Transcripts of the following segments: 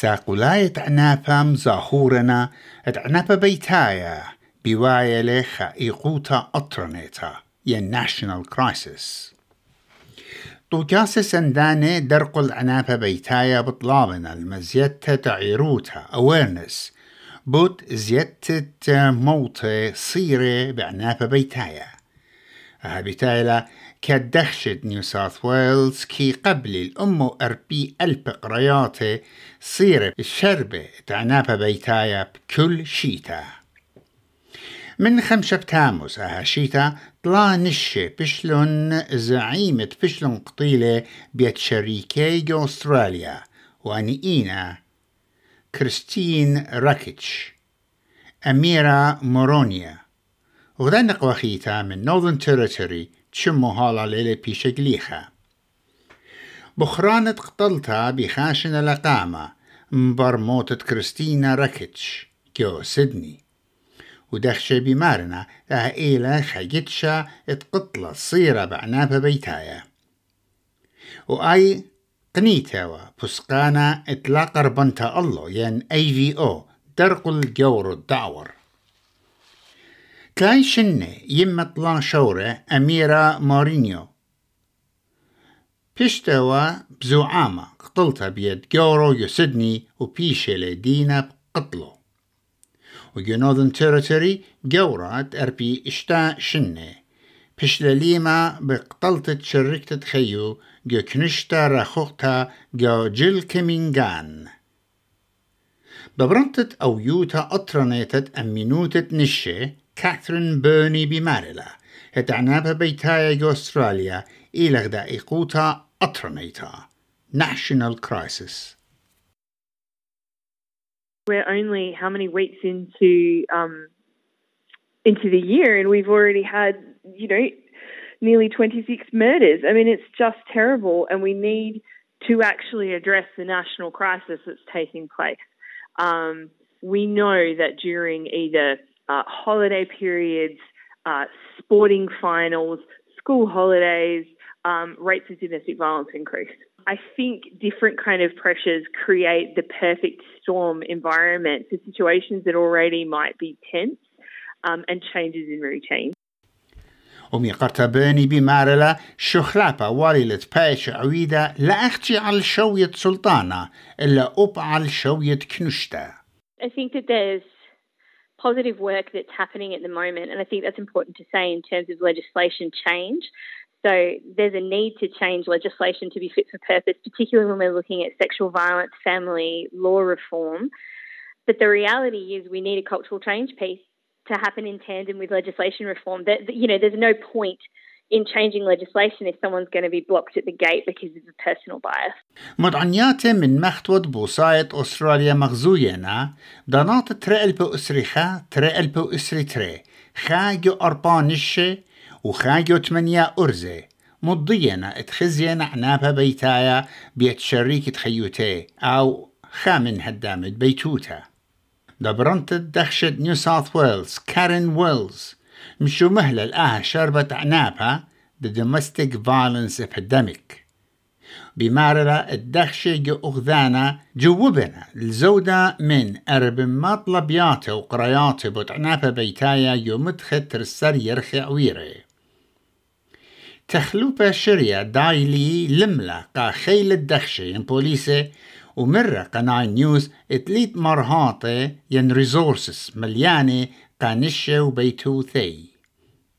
ساقولاية عنابة مزاهورنا عنابة بيتايا بوايا لخا إيقوتا أطرنيتا ين ناشنال كرايسيس طوكاس سنداني درقل عنابة بيتايا بطلابنا المزيتة تعيروتا awareness. بوت زيتة موطة صيرة بعنابة بيتايا. أها بيتايلا كدخشت نيو ساوث ويلز كي قبل الأمو أربي ألب قرياتي صيرة الشربة تعنابة بيتايا بكل شيتا. من خمسة بتاموس أها شيتا طلع نشة بشلون زعيمة بشلون قطيلة بيت شريكي أستراليا وأني إينا كريستين راكيتش أميرة مورونيا. وغدا وخيتا من نورثن تيريتوري تشمو هالا ليلة بيشقليخا بخرانة قتلتها بخاشن لقامة مبرموتة كريستينا راكيتش جو سيدني ودخشة بمارنا لها إيلا خيتشا اتقتلة صيرة بعنابة بيتايا وأي قنيتاوا بسقانا اتلاقى ربنتا الله ين اي في أو درق الجور الدعور تلاي شنة يمة طلان شورة أميرة مورينيو. بيشتوا بزوعامة قتلتها بيد جورو يسدني وبيشي لدينا بقتلو وجنوذن تيريتوري جورات أربي إشتا شنة. بشلاليما بقتلت شركة خيو جو كنشتا رخوختا جو جل كمينغان. ببرنتت أو يوتا أطرنيتت أمينوتت نشة. كاثرين بيرني بمارلا هتعنابها بيتايا جو أستراليا إلغدا إيقوتا أطرنيتا National Crisis We're only how many weeks into um, into the year, and we've already had you know nearly 26 murders. I mean, it's just terrible, and we need to actually address the national crisis that's taking place. Um, we know that during either uh, holiday periods, uh, sporting finals, school holidays, um, rates of domestic violence increase. I think different kind of pressures create the perfect storm environment for situations that already might be tense um, and changes in routine. ومي قرتباني بمارلا شخلابا والي بايش عويدة لا أختي على شوية سلطانة إلا أب على شوية كنشتا I think that there's positive work that's happening at the moment, and I think that's important to say in terms of legislation change. So there's a need to change legislation to be fit for purpose, particularly when we're looking at sexual violence, family law reform. But the reality is we need a cultural change piece to happen in tandem with legislation reform. That you know, there's no point in changing legislation if someone's going to be blocked at the gate because of a personal bias. مدعنيات من مختود بوصاية أستراليا مغزوينا دانات ترى البو أسريخا ترى البو أسري تري خاجو أربانشة وخاجو تمنيا أرزة مضينا اتخزينا عنابها بيتايا بيت شريك تخيوتي أو خامن هدامت بيتوتا دبرنت دخشة نيو ساوث ويلز كارين ويلز مشو مهلة الآها شربت عنابها the domestic violence epidemic. بماررة الدخشة جو أخذانا جوبنا الزودة من أرب مطلبياته وقرياته بتعنابة بيتايا يو مدخل ترسر يرخي عويري تخلوبة شريا دايلي لملة قا خيل الدخشة ين بوليسة ومرة قناة نيوز اتليت مرهاطة ين ريسورسز مليانة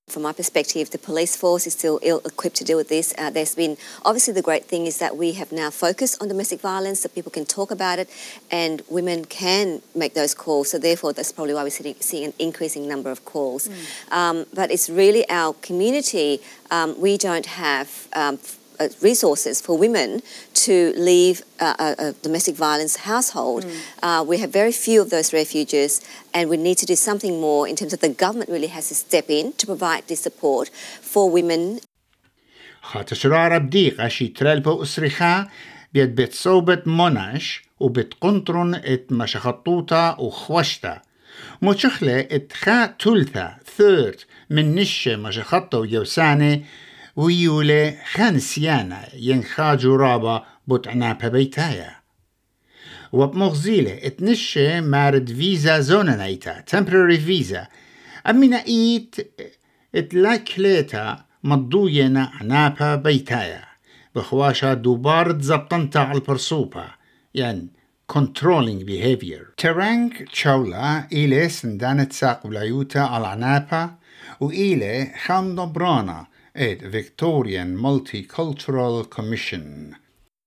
From my perspective, the police force is still ill equipped to deal with this. Uh, there's been obviously the great thing is that we have now focused on domestic violence, so people can talk about it, and women can make those calls. So therefore, that's probably why we're sitting, seeing an increasing number of calls. Mm. Um, but it's really our community. Um, we don't have. Um, uh, resources for women to leave a, a domestic violence household. Mm. Uh, we have very few of those refuges, and we need to do something more in terms of the government really has to step in to provide this support for women. خاطر بديقة شي ترالبو أسرخا بيت بيت صوبت مناش وبيت قنطرن ات مشخطوطة وخوشتا مشخلة ات خا تلثة ثيرت من نشة مشخطة ويوسانة ويولي خان سيانا ينخاجو رابا بوت عنابا بيتايا وبمغزيلة اتنشي مارد فيزا زونا نايتا temporary visa. أمينا إيت اتلاكليتا مضوينا عنابا بيتايا بخواشا دوبار زبطنتا على البرسوبة يعني controlling behavior. ترانك تشاولا إلي سندانت ساق بلايوتا على عنابا وإلي خام برانا at Victorian Multicultural Commission.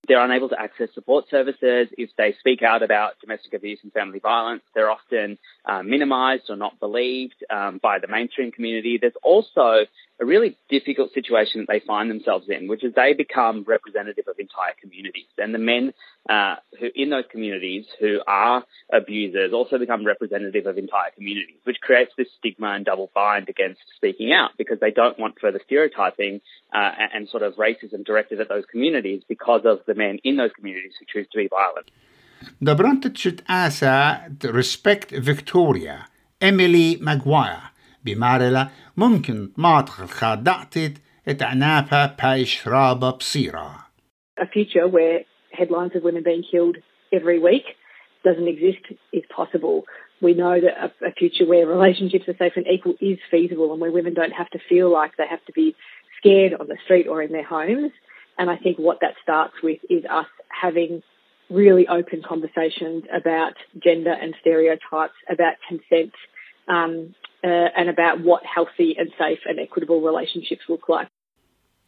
They're unable to access support services. If they speak out about domestic abuse and family violence, they're often uh, minimised or not believed um, by the mainstream community. There's also a really difficult situation that they find themselves in, which is they become representative of entire communities. And the men uh, who in those communities who are abusers also become representative of entire communities, which creates this stigma and double bind against speaking out because they don't want further stereotyping uh, and sort of racism directed at those communities because of the men in those communities who choose to be violent. Dobranta uh, to Respect Victoria, Emily Maguire. بمارلا ممكن ماطخ الخادعتت اتعنافا بايش رابا بصيرة. A future where headlines of women being killed every week doesn't exist is possible. We know that a, a future where relationships are safe and equal is feasible and where women don't have to feel like they have to be scared on the street or in their homes. And I think what that starts with is us having really open conversations about gender and stereotypes, about consent, um, uh, and about what healthy and safe and equitable relationships look like.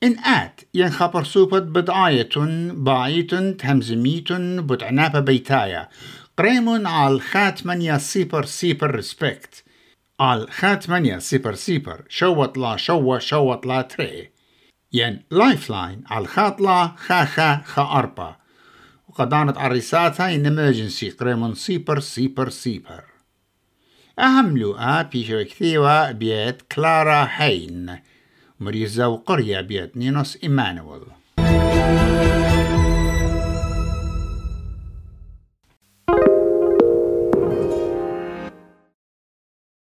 إن آت ينخبر سوبت بدعاية باعية تهمزميت بتعنابة بيتايا. قريم على خاتمن يا سيبر سيبر ريسبكت. على خاتمن يا سيبر سيبر شوت لا شوة شوت لا تري. ين لايف لاين على خات لا خا خا خا أربا وقدانت عريساتها إن emergency قريم سيبر سيبر سيبر. أهم لقاء بيشو كثيوة بيت كلارا هين. مريزة وقرية بيت نينوس إيمانويل.